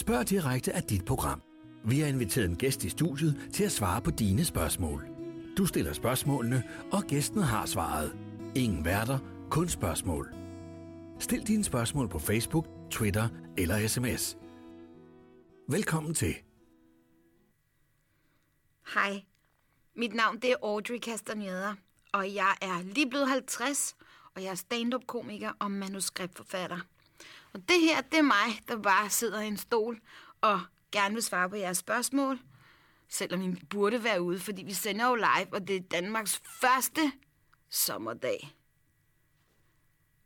Spørg direkte af dit program. Vi har inviteret en gæst i studiet til at svare på dine spørgsmål. Du stiller spørgsmålene, og gæsten har svaret. Ingen værter, kun spørgsmål. Stil dine spørgsmål på Facebook, Twitter eller sms. Velkommen til. Hej, mit navn det er Audrey Castaneda, og jeg er lige blevet 50, og jeg er stand-up-komiker og manuskriptforfatter. Og det her, det er mig, der bare sidder i en stol og gerne vil svare på jeres spørgsmål, selvom I burde være ude, fordi vi sender jo live, og det er Danmarks første sommerdag.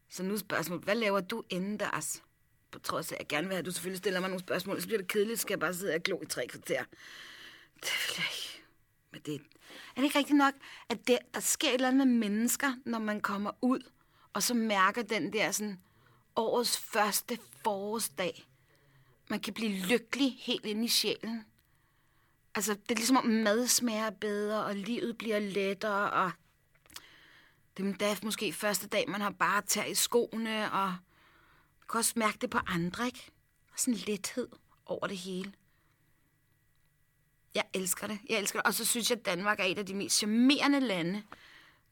Så nu er spørgsmålet, hvad laver du indendørs? På trods af, at jeg gerne vil have, at du selvfølgelig stiller mig nogle spørgsmål, så bliver det kedeligt, skal jeg bare sidde og glo i tre kvarter. Det vil jeg ikke. Men det, er det ikke rigtigt nok, at det, der sker et eller andet med mennesker, når man kommer ud, og så mærker den der sådan, årets første forårsdag. Man kan blive lykkelig helt ind i sjælen. Altså, det er ligesom om mad smager bedre, og livet bliver lettere, og det er da måske første dag, man har bare tær i skoene, og man kan også mærke det på andre, ikke? Og sådan en lethed over det hele. Jeg elsker det. Jeg elsker det. Og så synes jeg, at Danmark er et af de mest charmerende lande,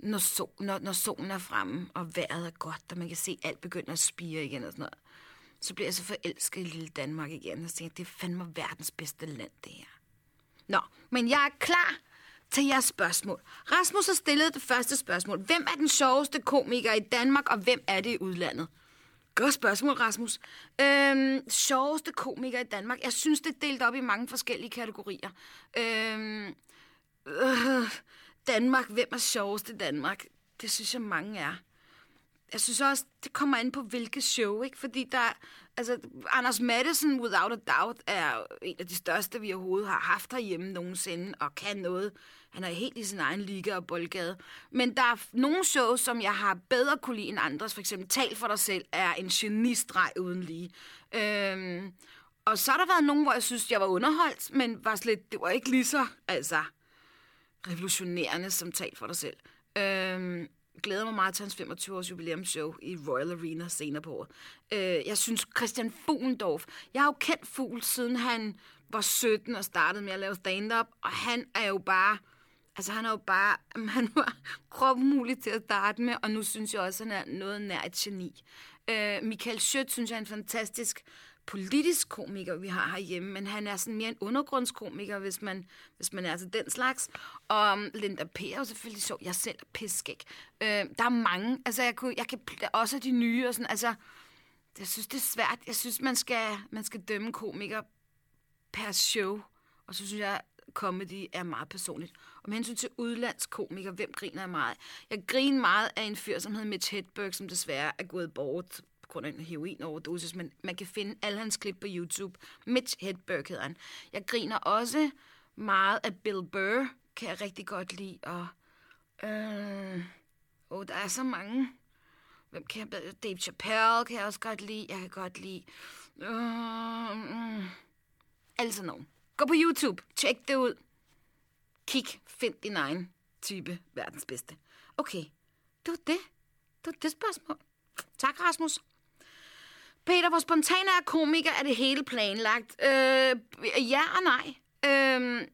når, sol, når, når solen er fremme, og vejret er godt, og man kan se, at alt begynder at spire igen og sådan noget. Så bliver jeg så forelsket i lille Danmark igen, og så tænker, det er fandme verdens bedste land, det her. Nå, men jeg er klar til jeres spørgsmål. Rasmus har stillet det første spørgsmål. Hvem er den sjoveste komiker i Danmark, og hvem er det i udlandet? Godt spørgsmål, Rasmus. Øhm, sjoveste komiker i Danmark. Jeg synes, det er delt op i mange forskellige kategorier. Øhm, øh, Danmark, hvem er sjovest i Danmark? Det synes jeg mange er. Jeg synes også, det kommer an på hvilket show, ikke? Fordi der, altså, Anders Madsen, without a doubt, er en af de største, vi overhovedet har haft herhjemme nogensinde, og kan noget. Han er helt i sin egen liga og boldgade. Men der er nogle shows, som jeg har bedre kunne lide end andres. For eksempel Tal for dig selv er en genistreg uden lige. Øhm, og så har der været nogen, hvor jeg synes, jeg var underholdt, men var slet, det var ikke lige så, altså, revolutionerende som Tal for dig selv. Øhm, glæder mig meget til hans 25-års jubilæumsshow i Royal Arena senere på året. Øh, jeg synes, Christian Fuglendorf, jeg har jo kendt Fugl, siden han var 17 og startede med at lave stand-up, og han er jo bare, altså han er jo bare, han var kropmulig til at starte med, og nu synes jeg også, at han er noget nær et geni. Øh, Michael Schødt synes jeg er en fantastisk politisk komiker, vi har herhjemme, men han er sådan mere en undergrundskomiker, hvis man, hvis man er til den slags. Og um, Linda P. er jo selvfølgelig så, jeg selv er piskæk. Øh, der er mange, altså jeg, kunne, jeg kan også de nye og sådan, altså, jeg synes, det er svært. Jeg synes, man skal, man skal dømme komikere per show, og så synes jeg, comedy er meget personligt. Og med hensyn til udlandskomiker, hvem griner jeg meget? Jeg griner meget af en fyr, som hedder Mitch Hedberg, som desværre er gået bort grund af en heroinoverdosis, men man kan finde alle hans klip på YouTube. Mitch Hedberg hedder han. Jeg griner også meget af Bill Burr, kan jeg rigtig godt lide, og øh, oh, der er så mange. Hvem kan jeg Dave Chappelle kan jeg også godt lide. Jeg kan godt lide... Øh, øh, alle sådan nogen. Gå på YouTube. Tjek det ud. Kig. Find din egen type verdens bedste. Okay. Det var det. Det var det spørgsmål. Tak, Rasmus. Peter, hvor spontan er komiker, er det hele planlagt? Øh, ja og nej. Øh,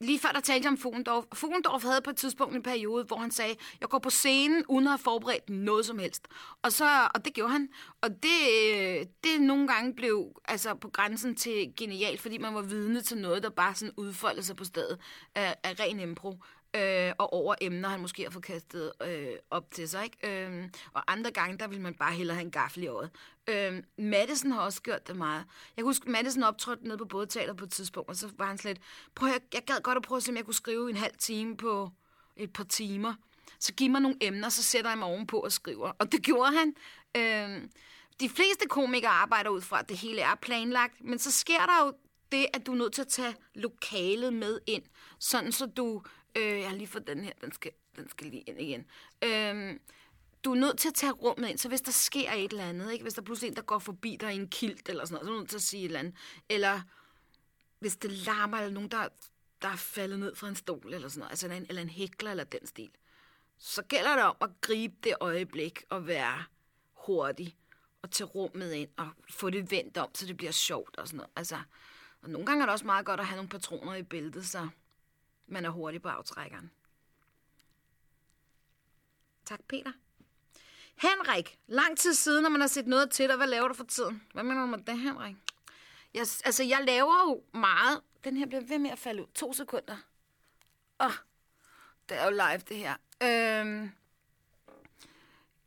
lige før der talte jeg om Fugendorf. Fugendorf havde på et tidspunkt en periode, hvor han sagde, jeg går på scenen uden at have forberedt noget som helst. Og, så, og det gjorde han. Og det, det nogle gange blev altså, på grænsen til genialt, fordi man var vidne til noget, der bare sådan udfoldede sig på stedet af, af ren impro øh, og over emner, han måske har fået kastet øh, op til sig. Ikke? Øh, og andre gange, der vil man bare hellere have en gaffel i året. Øh, Madison har også gjort det meget. Jeg kan huske, Madison optrådte nede på bådteateret på et tidspunkt, og så var han slet, prøv jeg, jeg gad godt at prøve at se, om jeg kunne skrive en halv time på et par timer. Så giv mig nogle emner, så sætter jeg mig ovenpå og skriver. Og det gjorde han. Øh, de fleste komikere arbejder ud fra, at det hele er planlagt, men så sker der jo det, at du er nødt til at tage lokalet med ind, sådan så du Øh, jeg har lige fået den her, den skal, den skal lige ind igen. Øh, du er nødt til at tage rummet ind, så hvis der sker et eller andet, ikke? hvis der pludselig er en, der går forbi dig i en kilt eller sådan noget, så er du nødt til at sige et eller andet. Eller hvis det larmer, eller nogen, der, der er faldet ned fra en stol eller sådan noget, altså en, eller en hækler eller den stil, så gælder det om at gribe det øjeblik og være hurtig. og tage rummet ind og få det vendt om, så det bliver sjovt og sådan noget. Altså, og nogle gange er det også meget godt at have nogle patroner i bæltet, så man er hurtig på aftrækkeren. Tak, Peter. Henrik, lang tid siden, når man har set noget til dig, hvad laver du for tiden? Hvad mener du med det, Henrik? Jeg, altså, jeg laver jo meget. Den her bliver ved med at falde ud. To sekunder. Åh, oh, det er jo live, det her. Øhm,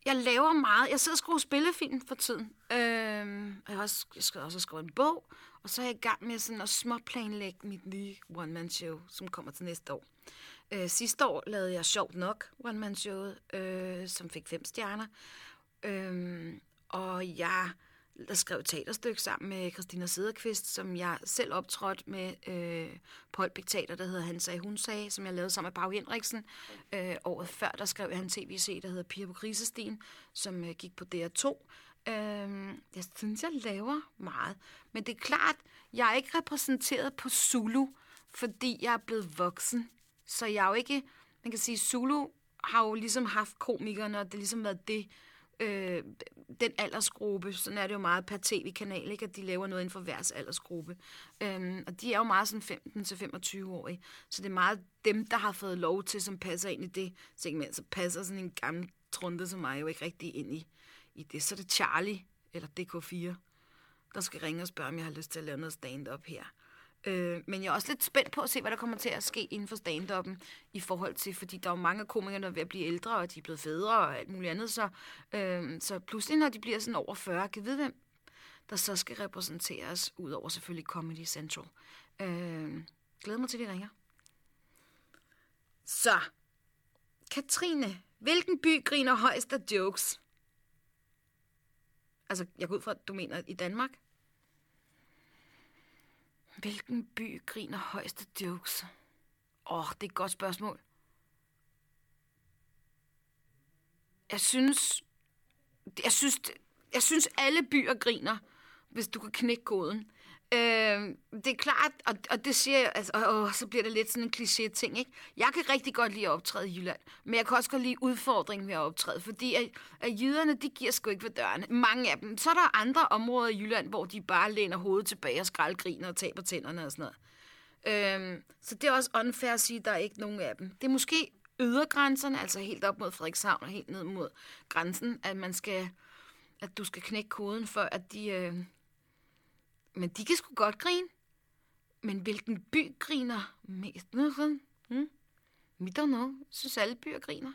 jeg laver meget. Jeg sidder og skriver spillefilm for tiden. Øhm, jeg har også, jeg skal også skrive en bog. Og så er jeg i gang med sådan at småplanlægge mit nye one-man-show, som kommer til næste år. Øh, sidste år lavede jeg sjovt nok one-man-showet, øh, som fik fem stjerner. Øh, og jeg der skrev et teaterstykke sammen med Christina Sederqvist, som jeg selv optrådte med øh, på Holbæk Teater, der hedder Han sagde, hun sagde, som jeg lavede sammen med Bag Henriksen. Øh, året før, der skrev jeg en tv-serie, der hedder Piger på krisestien, som øh, gik på DR2. Øh, jeg synes, jeg laver meget. Men det er klart, jeg er ikke repræsenteret på Zulu, fordi jeg er blevet voksen. Så jeg er jo ikke, man kan sige, Zulu har jo ligesom haft komikerne, og det har ligesom været det, øh, den aldersgruppe, sådan er det jo meget per tv-kanal, ikke? at de laver noget inden for hver aldersgruppe. Øhm, og de er jo meget sådan 15-25-årige, så det er meget dem, der har fået lov til, som passer ind i det segment. Så passer sådan en gammel trunde som mig jo ikke rigtig ind i, i det. Så er det Charlie, eller DK4, der skal ringe og spørge, om jeg har lyst til at lave noget stand-up her. Øh, men jeg er også lidt spændt på at se, hvad der kommer til at ske inden for stand-up'en i forhold til, fordi der er jo mange komikere, der er ved at blive ældre, og de er blevet fædre og alt muligt andet. Så, øh, så pludselig, når de bliver sådan over 40, kan vide, hvem der så skal repræsenteres, ud over selvfølgelig Comedy Central. Øh, glæder mig til, at de ringer. Så, Katrine, hvilken by griner højst af jokes? Altså, jeg går ud fra, at du mener i Danmark? Hvilken by griner højeste jokes? Åh, oh, det er et godt spørgsmål. Jeg synes, jeg synes, jeg synes alle byer griner, hvis du kan knække koden. Øh, det er klart, og, og det siger jeg, altså, åh, så bliver det lidt sådan en kliché-ting, ikke? Jeg kan rigtig godt lide at optræde i Jylland, men jeg kan også godt lide udfordringen ved at optræde, fordi at, at jyderne, de giver sgu ikke ved dørene. Mange af dem. Så er der andre områder i Jylland, hvor de bare læner hovedet tilbage og skraldgriner og taber tænderne og sådan noget. Øh, så det er også unfair at sige, at der er ikke nogen af dem. Det er måske ydergrænserne, altså helt op mod Frederikshavn og helt ned mod grænsen, at man skal, at du skal knække koden, for at de... Øh, men de kan sgu godt grine. Men hvilken by griner mest? Nu sådan. Hmm? We don't know. Synes, alle byer griner.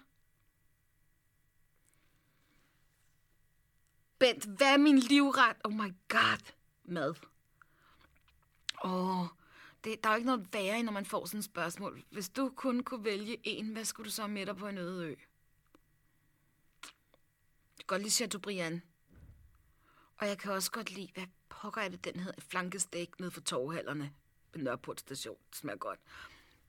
Bent, hvad er min livret? Oh my god. Mad. Åh, oh, det, der er jo ikke noget værre, når man får sådan et spørgsmål. Hvis du kun kunne vælge en, hvad skulle du så med dig på en øde ø? Jeg kan godt lide Chateaubriand. Og jeg kan også godt lide, hvad pokker er det, den hedder? Flankestek nede for torvhallerne ved Nørreport station. Det smager godt.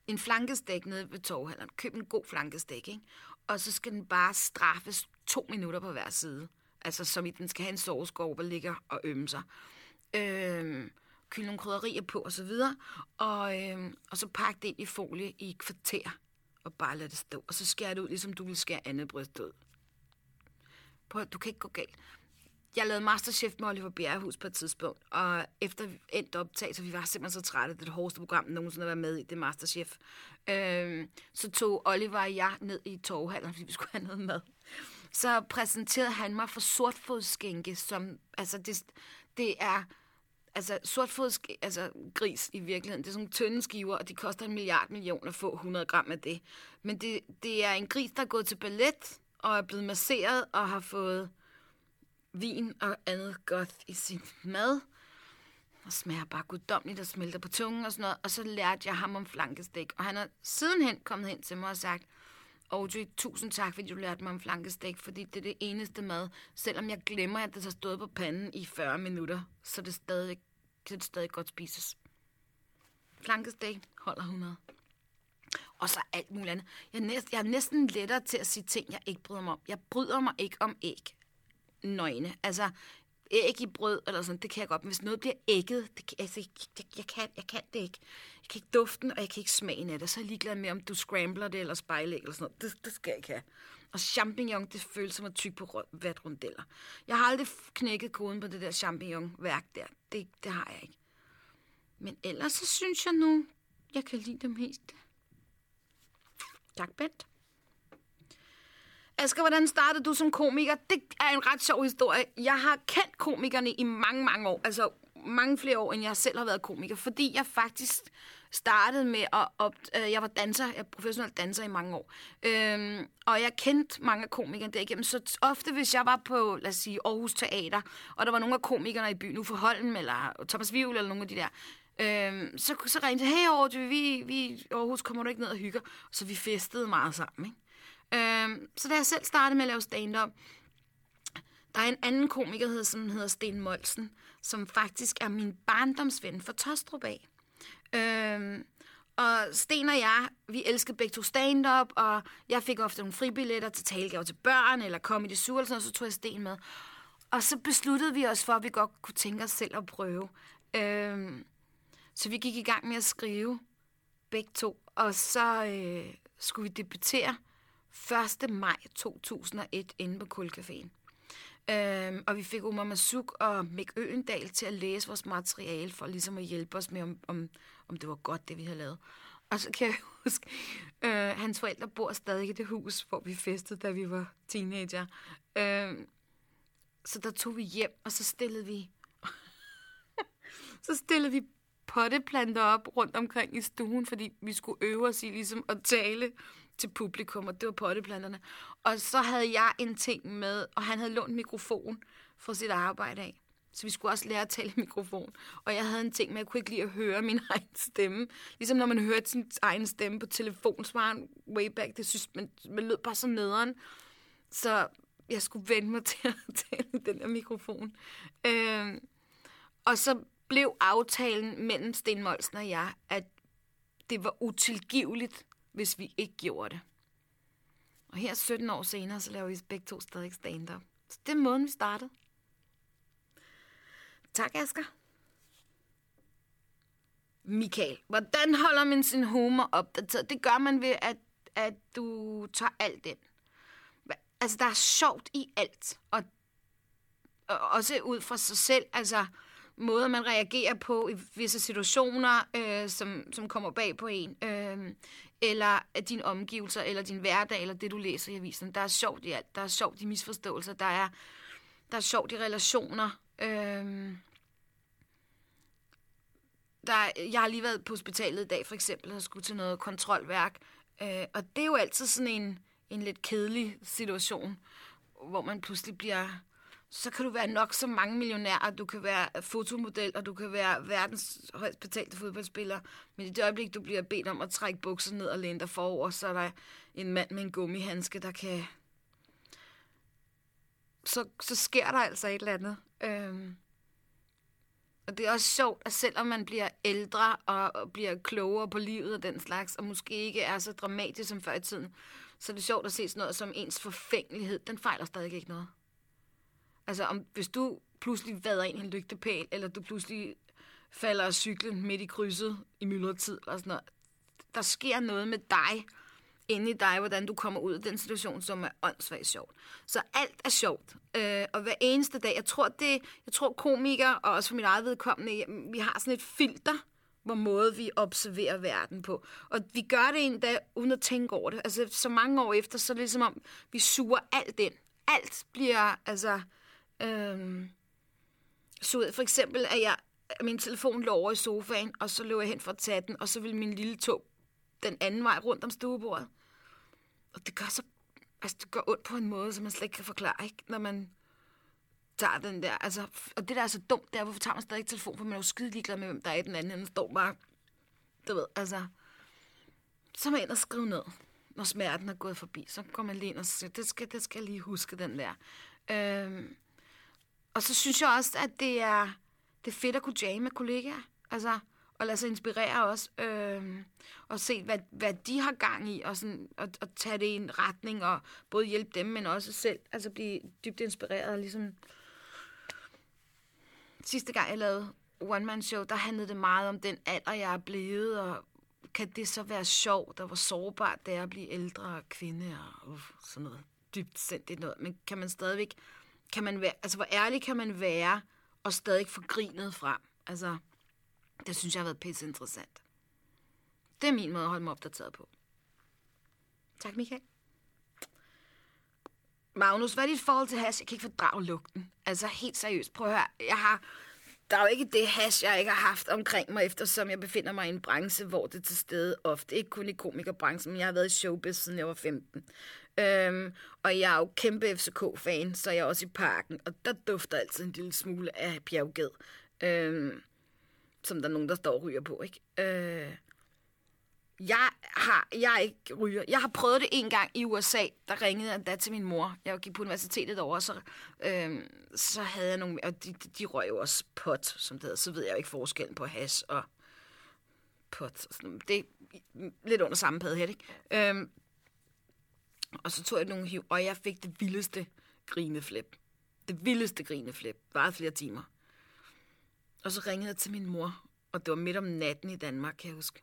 En flankestek nede ved torvhallerne. Køb en god flankestek, ikke? Og så skal den bare straffes to minutter på hver side. Altså som i, den skal have en soveskov, der ligger og ømme sig. Øhm, kylde nogle krydderier på og så videre. Og, øhm, og så pak det ind i folie i et kvarter. Og bare lade det stå. Og så skær det ud, ligesom du vil skære andet bryst ud. Prøv, du kan ikke gå galt jeg lavede Masterchef med Oliver Bjerrehus på et tidspunkt, og efter endt optagelse, vi var simpelthen så trætte, det det hårdeste program, nogensinde har været med i, det Masterchef, øh, så tog Oliver og jeg ned i torvhallen, fordi vi skulle have noget mad. Så præsenterede han mig for sortfodskænke, som, altså det, det er, altså sortfods altså gris i virkeligheden, det er sådan tynde skiver, og de koster en milliard millioner at få 100 gram af det. Men det, det er en gris, der er gået til ballet, og er blevet masseret, og har fået vin og andet godt i sin mad. Og smager bare guddommeligt og smelter på tungen og sådan noget. Og så lærte jeg ham om flankestik. Og han er sidenhen kommet hen til mig og sagt, Audrey, tusind tak, fordi du lærte mig om flankestik, fordi det er det eneste mad. Selvom jeg glemmer, at det har stået på panden i 40 minutter, så det stadig, kan det stadig godt spises. Flankestik holder 100. Og så alt muligt andet. Jeg er, næsten, jeg er næsten lettere til at sige ting, jeg ikke bryder mig om. Jeg bryder mig ikke om æg nøgne. Altså, æg i brød eller sådan, det kan jeg godt. Men hvis noget bliver ægget, det, altså, jeg, jeg, kan, jeg kan det ikke. Jeg kan ikke duften, og jeg kan ikke smagen af det. Så er jeg ligeglad med, om du scrambler det eller spejlæg eller sådan noget. Det, det skal jeg ikke have. Og champignon, det føles som at tykke på vatrundeller. Jeg har aldrig knækket koden på det der champignon-værk der. Det, det har jeg ikke. Men ellers så synes jeg nu, jeg kan lide dem helt. Tak, Bent. Asger, hvordan startede du som komiker? Det er en ret sjov historie. Jeg har kendt komikerne i mange, mange år. Altså mange flere år, end jeg selv har været komiker. Fordi jeg faktisk startede med at... Op, øh, jeg var danser, jeg er professionel danser i mange år. Øhm, og jeg kendte mange af komikerne derigennem. Så ofte, hvis jeg var på, lad os sige, Aarhus Teater, og der var nogle af komikerne i byen, Uffe Holm eller Thomas Vivl eller nogle af de der, øhm, så, så ringte jeg, hey Aarhus, vi, vi, Aarhus, kommer du ikke ned og hygger? Så vi festede meget sammen, ikke? Øhm, så da jeg selv startede med at lave stand-up, der er en anden komiker, som hedder Sten Molsen, som faktisk er min barndomsven for Tostrup af. Øhm, og Sten og jeg, vi elskede begge to stand-up, og jeg fik ofte nogle fribilletter til talegaver til børn, eller Comedy Sur, og så tog jeg Sten med. Og så besluttede vi os for, at vi godt kunne tænke os selv at prøve. Øhm, så vi gik i gang med at skrive begge to, og så øh, skulle vi debutere 1. maj 2001 inde på Kulcaféen. Øhm, og vi fik Omar Masuk og Mick Øendal til at læse vores materiale for ligesom at hjælpe os med, om, om, om det var godt, det vi havde lavet. Og så kan jeg huske, øh, hans forældre bor stadig i det hus, hvor vi festede, da vi var teenager. Øh, så der tog vi hjem, og så stillede vi så stillede vi potteplanter op rundt omkring i stuen, fordi vi skulle øve os i ligesom at tale til publikum, og det var potteplanterne. Og så havde jeg en ting med, og han havde lånt mikrofon fra sit arbejde af. Så vi skulle også lære at tale i mikrofon. Og jeg havde en ting med, at jeg kunne ikke lide at høre min egen stemme. Ligesom når man hørte sin egen stemme på telefonsvaren way back. Det synes man, man lød bare så nederen. Så jeg skulle vende mig til at tale i den her mikrofon. Øh, og så blev aftalen mellem Sten Molsen og jeg, at det var utilgiveligt, hvis vi ikke gjorde det. Og her 17 år senere, så laver vi begge to stadig stand-up. Så det er måden, vi startede. Tak, Asger. Michael, hvordan holder man sin humor opdateret? Det gør man ved, at, at du tager alt ind. Altså, der er sjovt i alt. Og, og også ud fra sig selv. Altså, måder, man reagerer på i visse situationer, øh, som, som kommer bag på en, øh, eller dine omgivelser, eller din hverdag, eller det, du læser i avisen. Der er sjovt i alt. Der er sjovt i misforståelser. Der er, der er sjovt i relationer. Øh, der, jeg har lige været på hospitalet i dag, for eksempel, og skulle til noget kontrolværk. Øh, og det er jo altid sådan en, en lidt kedelig situation, hvor man pludselig bliver så kan du være nok så mange millionærer, du kan være fotomodel, og du kan være verdens højst betalte fodboldspiller. Men i det øjeblik, du bliver bedt om at trække bukser ned og læne dig forover, så er der en mand med en gummihandske, der kan... Så, så sker der altså et eller andet. Øhm. Og det er også sjovt, at selvom man bliver ældre og bliver klogere på livet og den slags, og måske ikke er så dramatisk som før i tiden, så er det sjovt at se sådan noget som ens forfængelighed. Den fejler stadig ikke noget. Altså, om, hvis du pludselig vader ind i en lygtepæl, eller du pludselig falder af cyklen midt i krydset i myldretid, eller sådan noget, der sker noget med dig, inde i dig, hvordan du kommer ud af den situation, som er åndssvagt sjovt. Så alt er sjovt. Øh, og hver eneste dag, jeg tror, det, jeg tror komikere, og også for mit eget vedkommende, vi har sådan et filter, hvor måde vi observerer verden på. Og vi gør det endda uden at tænke over det. Altså, så mange år efter, så er det ligesom om, vi suger alt ind. Alt bliver, altså, Øhm, så for eksempel, at jeg, min telefon lå over i sofaen, og så løb jeg hen for at tage den, og så ville min lille tog den anden vej rundt om stuebordet. Og det gør så altså, det gør ondt på en måde, som man slet ikke kan forklare, ikke? når man tager den der. Altså, og det der er så dumt, det er, hvorfor tager man stadig ikke telefon, for man er jo skide ligeglad med, hvem der er i den anden, den står bare, du ved, altså, så er man ind og skrive ned, når smerten er gået forbi. Så går man lige ind og siger, det skal, det skal jeg lige huske, den der. Øhm, og så synes jeg også, at det er, det er fedt at kunne jamme med kollegaer. Altså, og lade sig inspirere også. Øh, og se, hvad, hvad de har gang i, og, sådan, og, og tage det i en retning, og både hjælpe dem, men også selv. Altså blive dybt inspireret. Ligesom sidste gang, jeg lavede One Man Show, der handlede det meget om den alder, jeg er blevet, og kan det så være sjovt, og hvor sårbart det er at blive ældre og kvinde, og uh, sådan noget dybt sindigt noget, men kan man stadigvæk, kan man være, altså hvor ærlig kan man være, og stadig få grinet frem. Altså, det synes jeg har været pisse interessant. Det er min måde at holde mig opdateret på. Tak, Michael. Magnus, hvad er dit forhold til hash? Jeg kan ikke fordrage lugten. Altså, helt seriøst. Prøv at høre. Jeg har... Der er jo ikke det hash, jeg ikke har haft omkring mig, eftersom jeg befinder mig i en branche, hvor det er til stede ofte. Ikke kun i komikerbranchen, men jeg har været i showbiz, siden jeg var 15. Øhm, og jeg er jo kæmpe FCK-fan, så jeg er også i parken, og der dufter altid en lille smule af bjergged. Øhm, som der er nogen, der står og ryger på, ikke? Øh, jeg har, jeg er ikke ryger. Jeg har prøvet det en gang i USA. Der ringede jeg da til min mor. Jeg gik på universitetet over, så, øhm, så havde jeg nogle... Og de, de røg jo også pot, som det hedder. Så ved jeg jo ikke forskellen på hash og pot. Det er lidt under samme padde ikke? Øhm, og så tog jeg nogle hiv, og jeg fik det vildeste grineflip. Det vildeste grineflip. Bare flere timer. Og så ringede jeg til min mor, og det var midt om natten i Danmark, kan jeg huske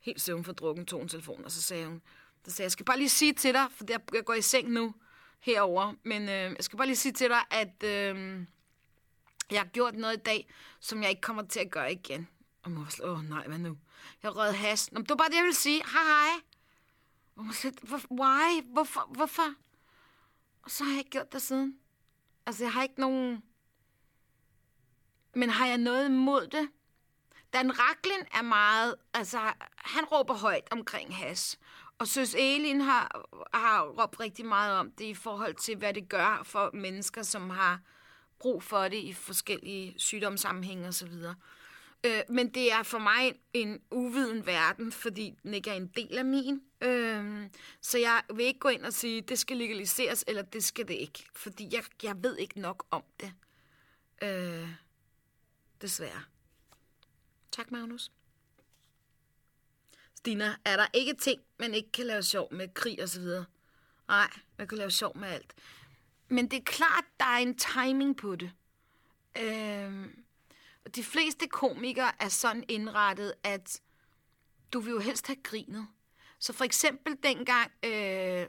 helt søvn for drukken, tog en telefon, og så sagde hun, så sagde jeg, skal bare lige sige til dig, for jeg går i seng nu herover, men øh, jeg skal bare lige sige til dig, at øh, jeg har gjort noget i dag, som jeg ikke kommer til at gøre igen. Og mor var sådan, åh nej, hvad nu? Jeg rød has. Nå, det var bare det, jeg ville sige. Hej, hej. Og hun sagde, why? Hvorfor? Hvorfor? Og så har jeg ikke gjort det siden. Altså, jeg har ikke nogen... Men har jeg noget imod det? Dan Raklin er meget, altså han råber højt omkring has. Og Søs Elin har, har råbt rigtig meget om det i forhold til, hvad det gør for mennesker, som har brug for det i forskellige sygdomssammenhænge osv. Øh, men det er for mig en uviden verden, fordi den ikke er en del af min. Øh, så jeg vil ikke gå ind og sige, det skal legaliseres, eller det skal det ikke. Fordi jeg, jeg ved ikke nok om det. Øh, desværre. Tak, Magnus. Stina, er der ikke ting, man ikke kan lave sjov med krig og så videre? Nej, man kan lave sjov med alt. Men det er klart, der er en timing på det. Øh, de fleste komikere er sådan indrettet, at du vil jo helst have grinet. Så for eksempel dengang øh,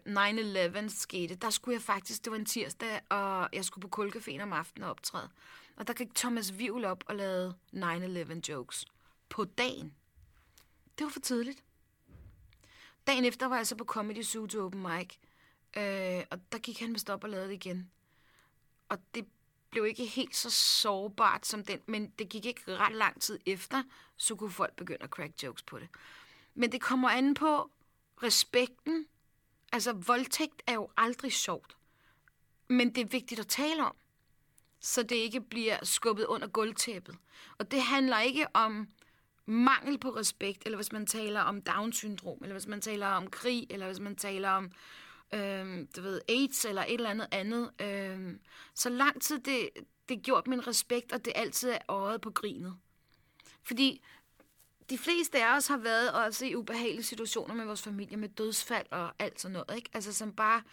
9-11 skete, der skulle jeg faktisk, det var en tirsdag, og jeg skulle på Kulcaféen om aftenen og optræde. Og der gik Thomas Vivl op og lavede 9-11 jokes på dagen. Det var for tidligt. Dagen efter var jeg så på Comedy Zoo til Open Mic, øh, og der gik han med stop og lavede det igen. Og det blev ikke helt så sårbart som den, men det gik ikke ret lang tid efter, så kunne folk begynde at crack jokes på det. Men det kommer an på respekten. Altså, voldtægt er jo aldrig sjovt. Men det er vigtigt at tale om, så det ikke bliver skubbet under gulvtæppet. Og det handler ikke om mangel på respekt, eller hvis man taler om Down-syndrom, eller hvis man taler om krig, eller hvis man taler om øh, du ved, AIDS eller et eller andet andet. Øh, så lang tid det, det gjort min respekt, og det altid er øjet på grinet. Fordi de fleste af os har været også i ubehagelige situationer med vores familie, med dødsfald og alt sådan noget, ikke? Altså som bare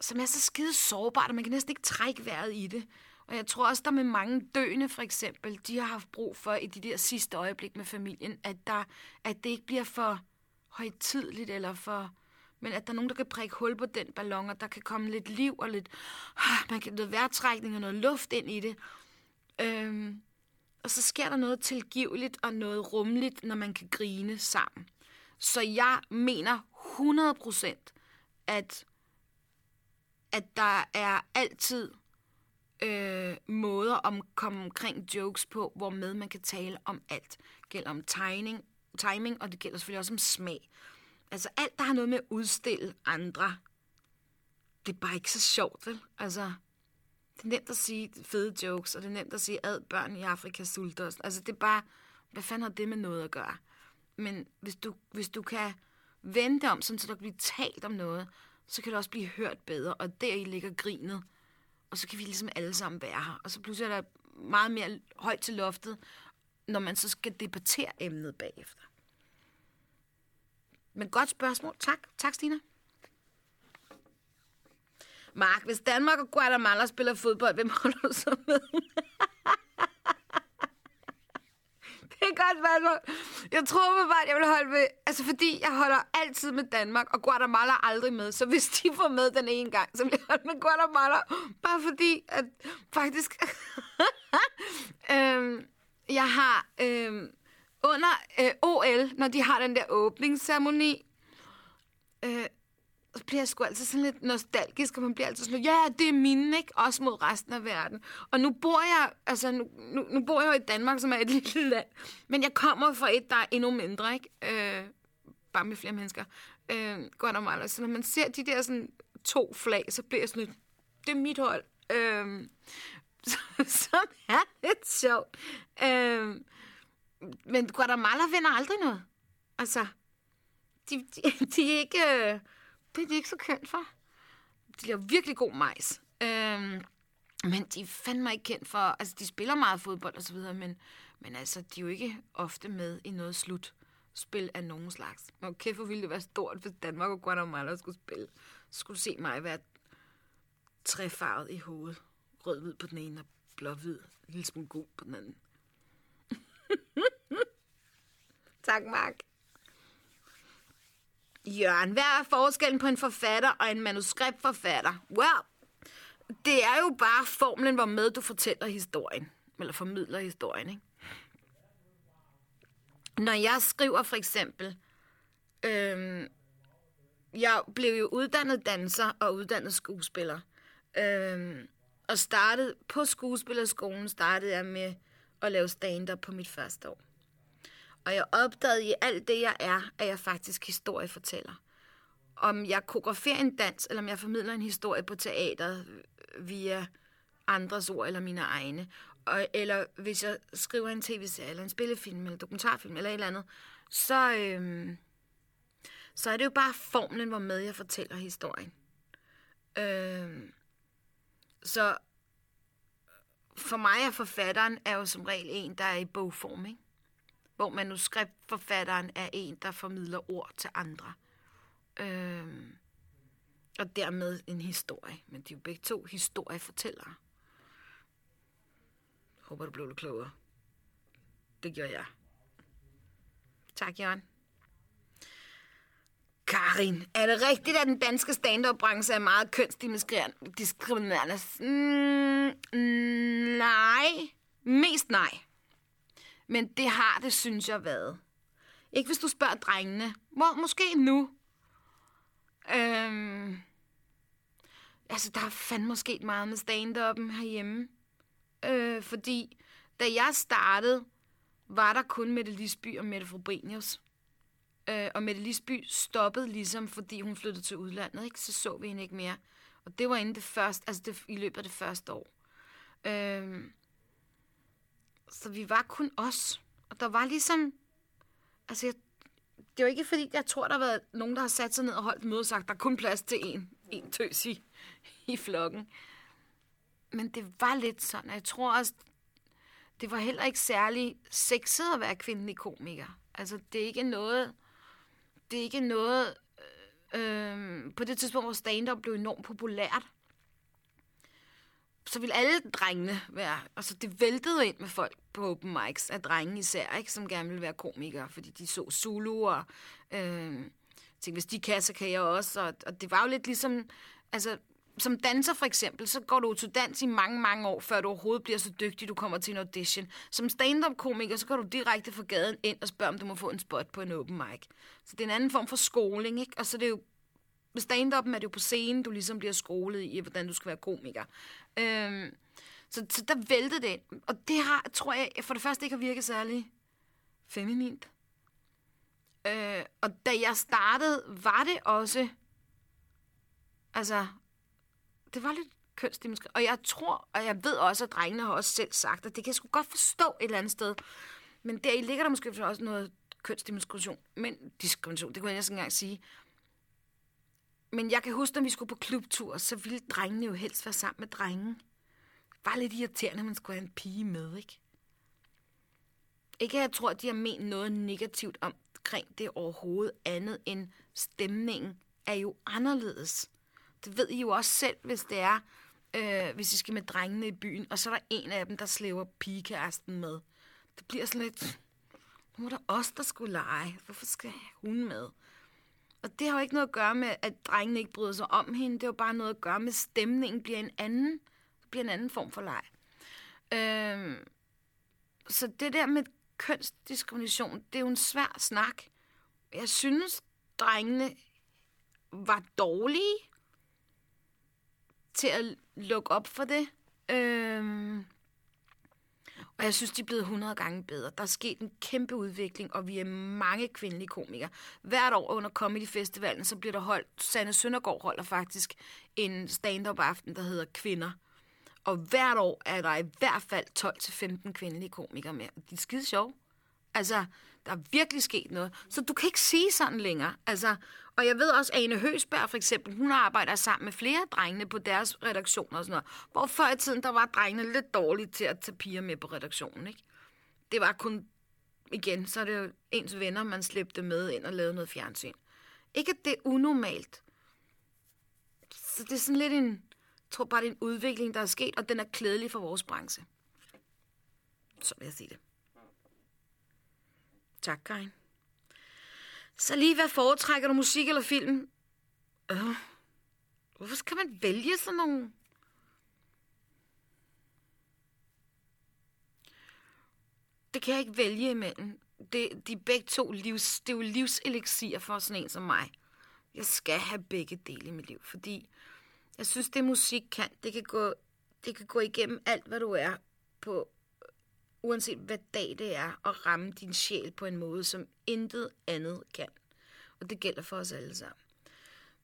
som er så skide sårbart, at man kan næsten ikke trække vejret i det. Og jeg tror også, der med mange døende for eksempel, de har haft brug for i de der sidste øjeblik med familien, at, der, at det ikke bliver for højtidligt eller for... Men at der er nogen, der kan prikke hul på den ballon, og der kan komme lidt liv og lidt... Ah, man kan noget vejrtrækning og noget luft ind i det. Øhm, og så sker der noget tilgiveligt og noget rummeligt, når man kan grine sammen. Så jeg mener 100% at, at der er altid øh, måder at komme omkring jokes på, hvor med man kan tale om alt. Det gælder om timing, timing, og det gælder selvfølgelig også om smag. Altså alt, der har noget med at udstille andre, det er bare ikke så sjovt, vel? Altså, det er nemt at sige fede jokes, og det er nemt at sige, ad børn i Afrika sulter. Altså, det er bare, hvad fanden har det med noget at gøre? Men hvis du, hvis du kan vente om, sådan, så der kan blive talt om noget, så kan det også blive hørt bedre, og der i ligger grinet og så kan vi ligesom alle sammen være her. Og så pludselig er der meget mere højt til loftet, når man så skal debattere emnet bagefter. Men godt spørgsmål. Tak. Tak, Stina. Mark, hvis Danmark og Guatemala spiller fodbold, hvem holder du så med? det er godt spørgsmål. Jeg tror bare, at jeg vil holde med... Altså, fordi jeg holder altid med Danmark, og Guatemala aldrig med. Så hvis de får med den ene gang, så vil jeg holde med Guatemala. Bare fordi, at faktisk... øhm, jeg har øhm, under øh, OL, når de har den der åbningsceremoni, øh, så bliver jeg sgu altid sådan lidt nostalgisk, og man bliver altid sådan, ja, det er mine, ikke? Også mod resten af verden. Og nu bor jeg, altså nu, nu, nu bor jeg jo i Danmark, som er et lille land, men jeg kommer fra et, der er endnu mindre, ikke? Øh, bare med flere mennesker. Øh, Guatemala. Så når man ser de der sådan to flag, så bliver jeg sådan lidt, det er mit hold. Øh, som er lidt sjovt. Øh, men Guatemala vinder aldrig noget. Altså, de, de, de er ikke... Øh, det er de ikke så kendt for. De laver virkelig god majs. Øhm, men de er fandme ikke kendt for... Altså, de spiller meget fodbold og så videre, men, men altså, de er jo ikke ofte med i noget slutspil af nogen slags. Men okay, hvor ville det være stort, hvis Danmark og Guatemala skulle spille. Så skulle du se mig være træfarvet i hovedet. Rød-hvid på den ene og blå-hvid. En lille smule gul på den anden. tak, Mark. Jørgen, hvad er forskellen på en forfatter og en manuskriptforfatter? Well, det er jo bare formlen, hvor med du fortæller historien. Eller formidler historien, ikke? Når jeg skriver for eksempel, øhm, jeg blev jo uddannet danser og uddannet skuespiller. Øhm, og startede på skuespillerskolen, startede jeg med at lave stand-up på mit første år. Og jeg opdagede i alt det, jeg er, at jeg faktisk historiefortæller. Om jeg koreograferer en dans, eller om jeg formidler en historie på teateret via andres ord eller mine egne. Og, eller hvis jeg skriver en tv-serie, eller en spillefilm, eller en dokumentarfilm, eller et eller andet, så, øhm, så er det jo bare formlen, hvor med jeg fortæller historien. Øhm, så for mig er forfatteren er jo som regel en, der er i bogform, ikke? hvor manuskriptforfatteren er en, der formidler ord til andre. Øhm, og dermed en historie. Men de er jo begge to historiefortællere. Håber, du blev lidt klogere. Det gjorde jeg. Tak, Jørgen. Karin, er det rigtigt, at den danske stand-up-branche er meget kønsdiskriminerende? Mm, nej. Mest nej. Men det har det, synes jeg, været. Ikke hvis du spørger drengene. Hvor, måske nu. Øhm, altså, der er fandme sket meget med stand-up'en herhjemme. Øh, fordi da jeg startede, var der kun Mette Lisby og Mette Frobenius. Øh, og Mette Lisby stoppede ligesom, fordi hun flyttede til udlandet. Ikke? Så så vi hende ikke mere. Og det var inden det første, altså det, i løbet af det første år. Øh, så vi var kun os. Og der var ligesom... Altså, jeg, det var ikke fordi, jeg tror, der har været nogen, der har sat sig ned og holdt møde og sagt, der er kun plads til en, en tøs i, i flokken. Men det var lidt sådan. Jeg tror også, det var heller ikke særlig sexet at være kvindelig komiker. Altså, det er ikke noget... Det er ikke noget... Øh, øh, på det tidspunkt, hvor stand-up blev enormt populært, så ville alle drengene være... Altså, det væltede ind med folk på open mics, af drenge især, ikke, som gerne ville være komikere, fordi de så Zulu, og øh, tænkte, hvis de kan, så kan jeg også. Og, og det var jo lidt ligesom... Altså, som danser for eksempel, så går du til dans i mange, mange år, før du overhovedet bliver så dygtig, du kommer til en audition. Som stand-up-komiker, så går du direkte fra gaden ind og spørger, om du må få en spot på en open mic. Så det er en anden form for skoling, ikke? Og så er det jo med stand er det jo på scenen, du ligesom bliver skolet i, hvordan du skal være komiker. Øhm, så, så der væltede det ind. Og det har, tror jeg, for det første ikke har virket særlig feminint. Øh, og da jeg startede, var det også... Altså, det var lidt kønsdimensioneret. Og jeg tror, og jeg ved også, at drengene har også selv sagt, at det kan jeg sgu godt forstå et eller andet sted. Men der i ligger der måske også noget kønsdimension. Men diskrimination, det kunne jeg ikke engang sige. Men jeg kan huske, når vi skulle på klubtur, så ville drengene jo helst være sammen med drenge. Bare lidt irriterende, at man skulle have en pige med, ikke? Ikke at jeg tror, at de har ment noget negativt omkring det overhovedet andet end stemningen er jo anderledes. Det ved I jo også selv, hvis det er, øh, hvis I skal med drengene i byen, og så er der en af dem, der slæver pigekæresten med. Det bliver sådan lidt... Nu var der os, der skulle lege. Hvorfor skal hun med? Og det har jo ikke noget at gøre med, at drengene ikke bryder sig om hende. Det er jo bare noget at gøre med, at stemningen bliver en anden, det bliver en anden form for leg. Øhm, så det der med kønsdiskrimination, det er jo en svær snak. Jeg synes, drengene var dårlige til at lukke op for det. Øhm, og jeg synes, de er blevet 100 gange bedre. Der er sket en kæmpe udvikling, og vi er mange kvindelige komikere. Hvert år under Comedy Festivalen, så bliver der holdt, Sanne Søndergaard holder faktisk en stand-up aften, der hedder Kvinder. Og hvert år er der i hvert fald 12-15 kvindelige komikere med. De er skide sjove. Altså, der er virkelig sket noget. Så du kan ikke sige sådan længere. Altså, og jeg ved også, at Ane Høsberg for eksempel, hun arbejder sammen med flere drengene på deres redaktioner og sådan noget. Hvor før i tiden, der var drengene lidt dårlige til at tage piger med på redaktionen, ikke? Det var kun, igen, så er det jo ens venner, man slæbte med ind og lavede noget fjernsyn. Ikke at det er unormalt. Så det er sådan lidt en, jeg tror bare, det er en udvikling, der er sket, og den er klædelig for vores branche. Så vil jeg sige det. Tak, Karin. Så lige, hvad foretrækker du, musik eller film? Øh, hvorfor skal man vælge sådan nogle... Det kan jeg ikke vælge imellem. Det, de er begge to livs, det er jo livselixier for sådan en som mig. Jeg skal have begge dele i mit liv, fordi jeg synes, det musik kan. Det kan gå, det kan gå igennem alt, hvad du er på uanset hvad dag det er, at ramme din sjæl på en måde, som intet andet kan. Og det gælder for os alle sammen.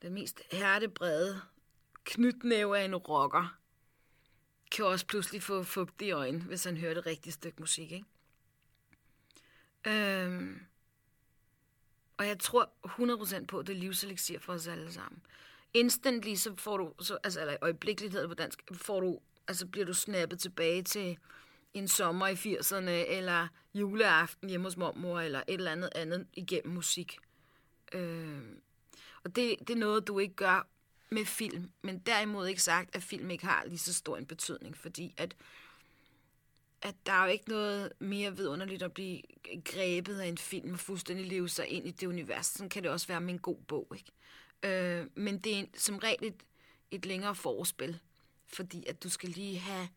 Den mest hærdebrede knytnæve af en rocker kan også pludselig få fugt i øjnene, hvis han hører det rigtige stykke musik, ikke? Øhm, og jeg tror 100% på, at det er livselixir for os alle sammen. Instantly, så får du, så, altså, eller øjeblikkeligt hedder det på dansk, får du, altså bliver du snappet tilbage til en sommer i 80'erne, eller juleaften hjemme hos mormor, eller et eller andet andet igennem musik. Øh, og det, det er noget, du ikke gør med film, men derimod ikke sagt, at film ikke har lige så stor en betydning, fordi at, at der er jo ikke noget mere vidunderligt at blive grebet af en film og fuldstændig leve sig ind i det univers. Sådan kan det også være med en god bog, ikke? Øh, men det er som regel et, et længere forspil, fordi at du skal lige have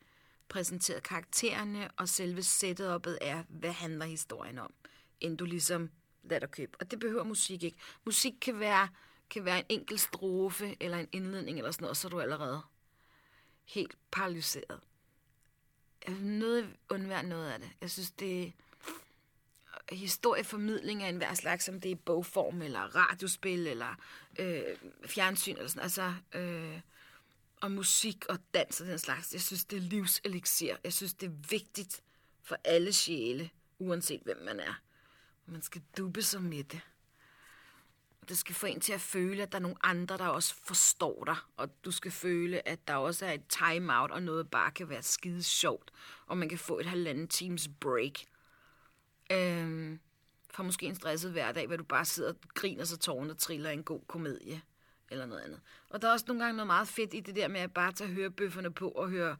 præsenteret karaktererne, og selve setup'et er, hvad handler historien om, inden du ligesom lader dig købe. Og det behøver musik ikke. Musik kan være, kan være en enkelt strofe, eller en indledning, eller sådan noget, så er du allerede helt paralyseret. Noget undvær noget af det. Jeg synes, det historieformidling af enhver slags, som det er bogform, eller radiospil, eller øh, fjernsyn, eller sådan Altså, øh, og musik og dans og den slags. Jeg synes, det er livselixier. Jeg synes, det er vigtigt for alle sjæle, uanset hvem man er. Man skal dubbe sig med det. Det skal få en til at føle, at der er nogle andre, der også forstår dig. Og du skal føle, at der også er et time-out, og noget bare kan være skide sjovt. Og man kan få et halvanden times break. Øhm, for måske en stresset hverdag, hvor du bare sidder og griner så tårerne triller en god komedie eller noget andet. Og der er også nogle gange noget meget fedt i det der med at bare tage hørebøfferne på og høre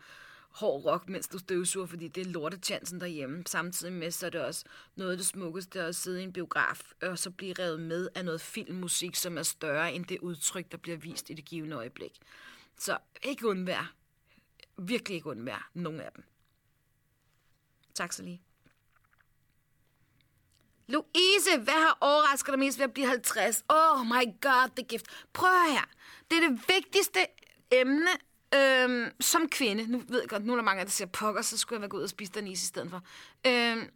hård rock, mens du støvsuger, fordi det er lortetjansen derhjemme. Samtidig med, så er det også noget af det smukkeste at sidde i en biograf, og så blive revet med af noget filmmusik, som er større end det udtryk, der bliver vist i det givende øjeblik. Så ikke undvær. Virkelig ikke undvær nogen af dem. Tak så lige. Louise, hvad har overrasket dig mest ved at blive 50? Oh my god, det gift. Prøv her. Det er det vigtigste emne øhm, som kvinde. Nu ved jeg godt, nu er der mange, der siger pokker, så skulle jeg være gået ud og spise den is i stedet for. Øhm,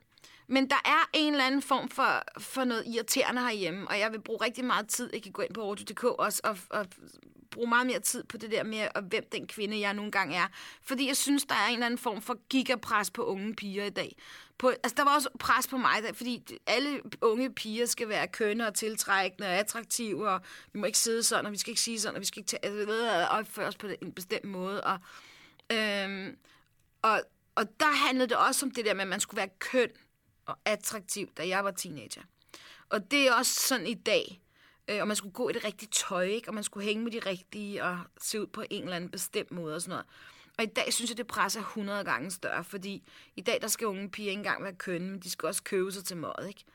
men der er en eller anden form for, for noget irriterende herhjemme, og jeg vil bruge rigtig meget tid, jeg kan gå ind på audio.dk også, og, og bruge meget mere tid på det der med, og hvem den kvinde, jeg nogle gange er. Fordi jeg synes, der er en eller anden form for gigapres på unge piger i dag. På, altså, der var også pres på mig, der, fordi alle unge piger skal være kønne og tiltrækkende og attraktive, og vi må ikke sidde sådan, og vi skal ikke sige sådan, og vi skal ikke tage, altså, opføre os på en bestemt måde. Og, øhm, og, og der handlede det også om det der med, at man skulle være køn og attraktiv, da jeg var teenager. Og det er også sådan i dag. Øh, og man skulle gå i det rigtige tøj, ikke? og man skulle hænge med de rigtige og se ud på en eller anden bestemt måde og sådan noget. Og i dag synes jeg, det presser 100 gange større, fordi i dag, der skal unge piger ikke engang være kønne, men de skal også købe sig til mad, ikke?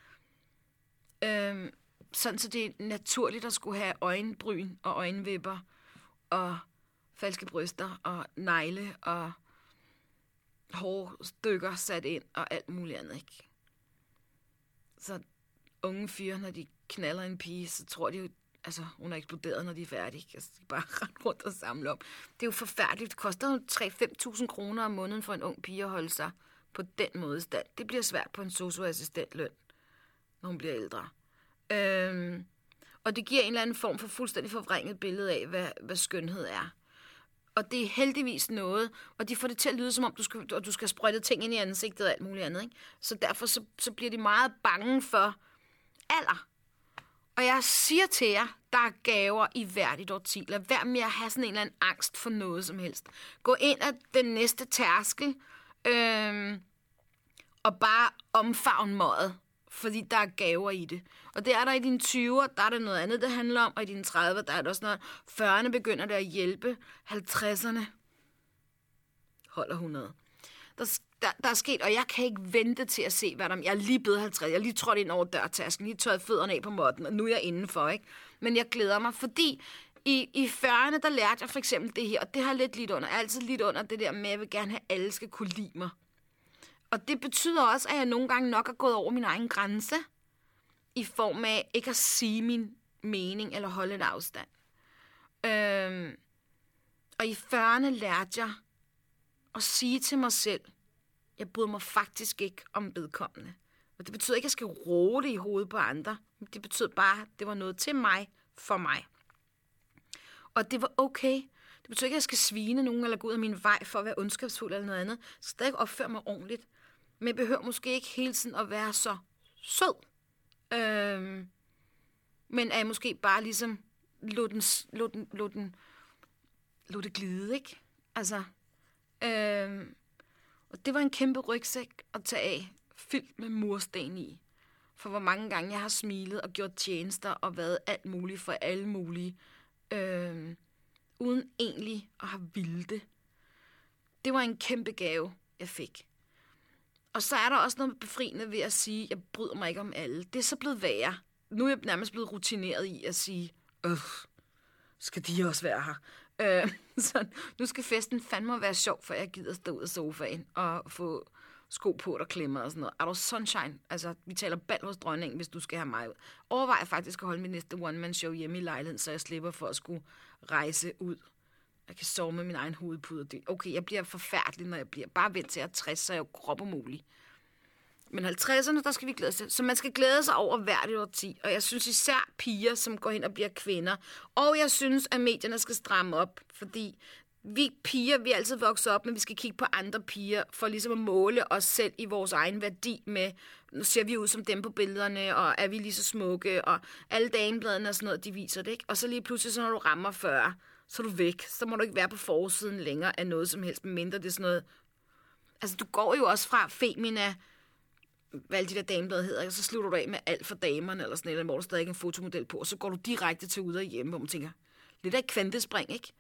Øhm, sådan så det er naturligt at skulle have øjenbryn og øjenvipper og falske bryster og negle og hårstykker sat ind og alt muligt andet, ikke? Så unge fyre, når de knaller en pige, så tror de jo, altså, hun er eksploderet, når de er færdige. Altså, de bare rende rundt og samle op. Det er jo forfærdeligt. Det koster jo 3-5.000 kroner om måneden for en ung pige at holde sig på den måde stand. Det bliver svært på en socioassistentløn, når hun bliver ældre. Øhm, og det giver en eller anden form for fuldstændig forvrænget billede af, hvad, hvad skønhed er. Og det er heldigvis noget, og de får det til at lyde, som om du skal, og du skal sprøjte ting ind i ansigtet og alt muligt andet. Ikke? Så derfor så, så bliver de meget bange for alder. Og jeg siger til jer, der er gaver i hvert et årti. Lad være med at have sådan en eller anden angst for noget som helst. Gå ind af den næste tærskel, øhm, og bare omfavn møget, fordi der er gaver i det. Og det er der i dine 20'er, der er der noget andet, det handler om, og i dine 30'er, der er der også noget. 40'erne begynder det at hjælpe, 50'erne holder 100. Der, der, der er sket, og jeg kan ikke vente til at se, hvad der Jeg er lige blevet 50, jeg er lige trådt ind over dørtasken, lige tørret fødderne af på måtten, og nu er jeg indenfor, ikke? Men jeg glæder mig, fordi i, i 40'erne, der lærte jeg for eksempel det her, og det har lidt lidt under. Jeg har altid lidt under det der med, at jeg vil gerne have, at alle skal kunne lide mig. Og det betyder også, at jeg nogle gange nok er gået over min egen grænse, i form af ikke at sige min mening eller holde en afstand. Øhm, og i 40'erne lærte jeg at sige til mig selv, jeg bryder mig faktisk ikke om vedkommende. Og det betyder ikke, at jeg skal roe det i hovedet på andre. Det betyder bare, at det var noget til mig, for mig. Og det var okay. Det betyder ikke, at jeg skal svine nogen eller gå ud af min vej for at være ondskabsfuld eller noget andet. Jeg skal stadig opføre mig ordentligt. Men jeg behøver måske ikke hele tiden at være så sød. Øhm, men er jeg måske bare ligesom lå den, lå den, lå den, lå det glide, ikke? Altså, øhm, og det var en kæmpe rygsæk at tage af, fyldt med mursten i. For hvor mange gange jeg har smilet og gjort tjenester og været alt muligt for alle mulige, øh, uden egentlig at have vildt det. Det var en kæmpe gave, jeg fik. Og så er der også noget befriende ved at sige, at jeg bryder mig ikke om alle. Det er så blevet værre. Nu er jeg nærmest blevet rutineret i at sige, øh, skal de også være her? Øh, så nu skal festen fandme være sjov, for jeg gider stå ud af sofaen og få sko på, der klemmer og sådan noget. Er du sunshine? Altså, vi taler bald hos dronningen, hvis du skal have mig ud. Overvej faktisk at holde min næste one-man-show hjemme i lejligheden, så jeg slipper for at skulle rejse ud jeg kan sove med min egen hovedpude. Okay, jeg bliver forfærdelig, når jeg bliver. Bare vent til at 60, så er jeg jo krop umulig. Men 50'erne, der skal vi glæde sig. Så man skal glæde sig over hvert et årti. Og jeg synes især piger, som går hen og bliver kvinder. Og jeg synes, at medierne skal stramme op. Fordi vi piger, vi er altid vokset op, men vi skal kigge på andre piger, for ligesom at måle os selv i vores egen værdi med, nu ser vi ud som dem på billederne, og er vi lige så smukke, og alle damebladene og sådan noget, de viser det, ikke? Og så lige pludselig, så når du rammer 40, så er du væk. Så må du ikke være på forsiden længere af noget som helst, mindre det er sådan noget... Altså, du går jo også fra Femina, hvad alle de der dameblad hedder, og så slutter du af med alt for damerne, eller sådan noget, hvor der stadig en fotomodel på, og så går du direkte til ude og hjemme, hvor man tænker, lidt af et kvantespring, ikke?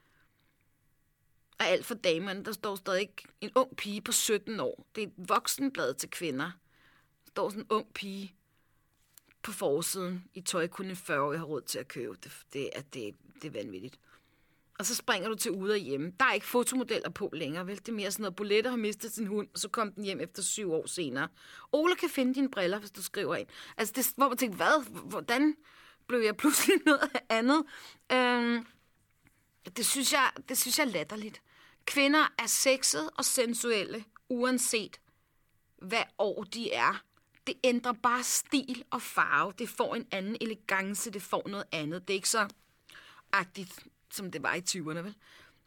Og alt for damerne, der står stadig en ung pige på 17 år. Det er et voksenblad til kvinder. Der står sådan en ung pige på forsiden i tøj, kun en 40 år har råd til at købe. Det, det, er, det, det er vanvittigt. Og så springer du til ude og hjemme. Der er ikke fotomodeller på længere, vel? Det er mere sådan noget, Bolette har mistet sin hund, og så kom den hjem efter syv år senere. Ole kan finde dine briller, hvis du skriver ind. Altså, det, hvor man tænker, hvad? Hvordan blev jeg pludselig noget andet? Øhm, det, synes jeg, det synes jeg er latterligt. Kvinder er sexet og sensuelle, uanset hvad år de er. Det ændrer bare stil og farve. Det får en anden elegance, det får noget andet. Det er ikke så agtigt som det var i 20'erne, vel?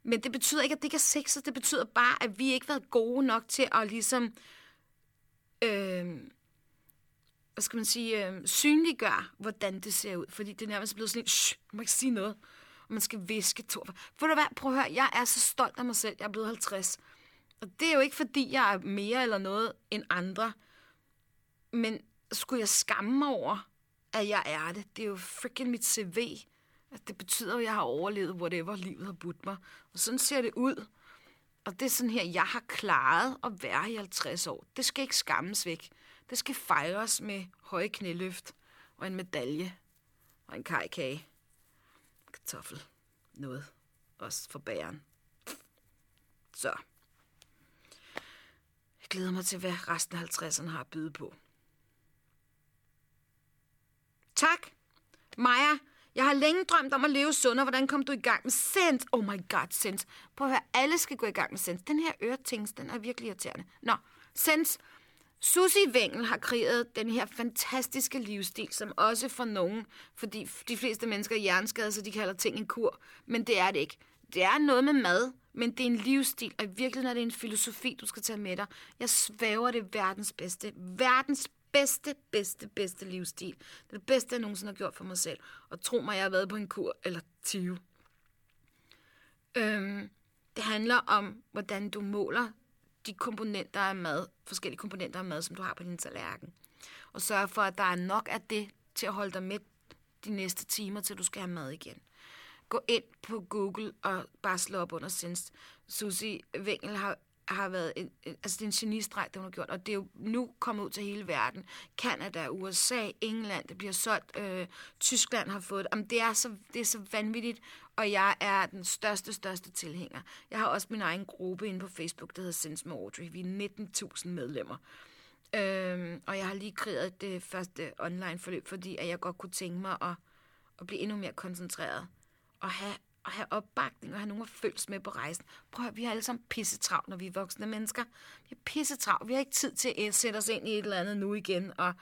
Men det betyder ikke, at det ikke er sexet. Det betyder bare, at vi ikke har været gode nok til at ligesom... Øh, hvad skal man sige, øh, synliggøre, hvordan det ser ud. Fordi det er nærmest blevet sådan en, shh, man må ikke sige noget. Og man skal viske to. Ved du hvad, prøv at høre, jeg er så stolt af mig selv. Jeg er blevet 50. Og det er jo ikke, fordi jeg er mere eller noget end andre. Men skulle jeg skamme mig over, at jeg er det? Det er jo freaking mit CV. Altså, det betyder, at jeg har overlevet whatever livet har budt mig. Og sådan ser det ud. Og det er sådan her, jeg har klaret at være i 50 år. Det skal ikke skammes væk. Det skal fejres med høje knæløft og en medalje og en kajkage. Kartoffel. Noget. Også for bæren. Så. Jeg glæder mig til, hvad resten af 50'erne har at byde på. Tak. Maja, jeg har længe drømt om at leve sundere. Hvordan kom du i gang med Sense? Oh my god, Sense. Prøv at høre, alle skal gå i gang med Sense. Den her øretings, den er virkelig irriterende. Nå, Sense. Susi Wengel har kreeret den her fantastiske livsstil, som også for nogen, fordi de fleste mennesker er hjerneskade, så de kalder ting en kur. Men det er det ikke. Det er noget med mad, men det er en livsstil, og i virkeligheden er det en filosofi, du skal tage med dig. Jeg svæver det verdens bedste, verdens bedste, bedste, bedste livsstil. Det er det bedste, jeg nogensinde har gjort for mig selv. Og tro mig, jeg har været på en kur eller 20. Øhm, det handler om, hvordan du måler de komponenter af mad, forskellige komponenter af mad, som du har på din tallerken. Og sørge for, at der er nok af det til at holde dig med de næste timer, til du skal have mad igen. Gå ind på Google og bare slå op under Senst. Susi Wengel har har været en, altså det er en genistreg, det hun har gjort, og det er jo nu kommet ud til hele verden. Kanada, USA, England, det bliver solgt, øh, Tyskland har fået det. Jamen, det, er så, det er så vanvittigt, og jeg er den største, største tilhænger. Jeg har også min egen gruppe inde på Facebook, der hedder Sense med Audrey. Vi er 19.000 medlemmer. Øhm, og jeg har lige kreeret det første online forløb, fordi at jeg godt kunne tænke mig at, at blive endnu mere koncentreret og have at have opbakning og have nogen at følges med på rejsen. Prøv at vi har alle sammen pissetravlt, når vi er voksne mennesker. Vi er pissetravlt. Vi har ikke tid til at sætte os ind i et eller andet nu igen og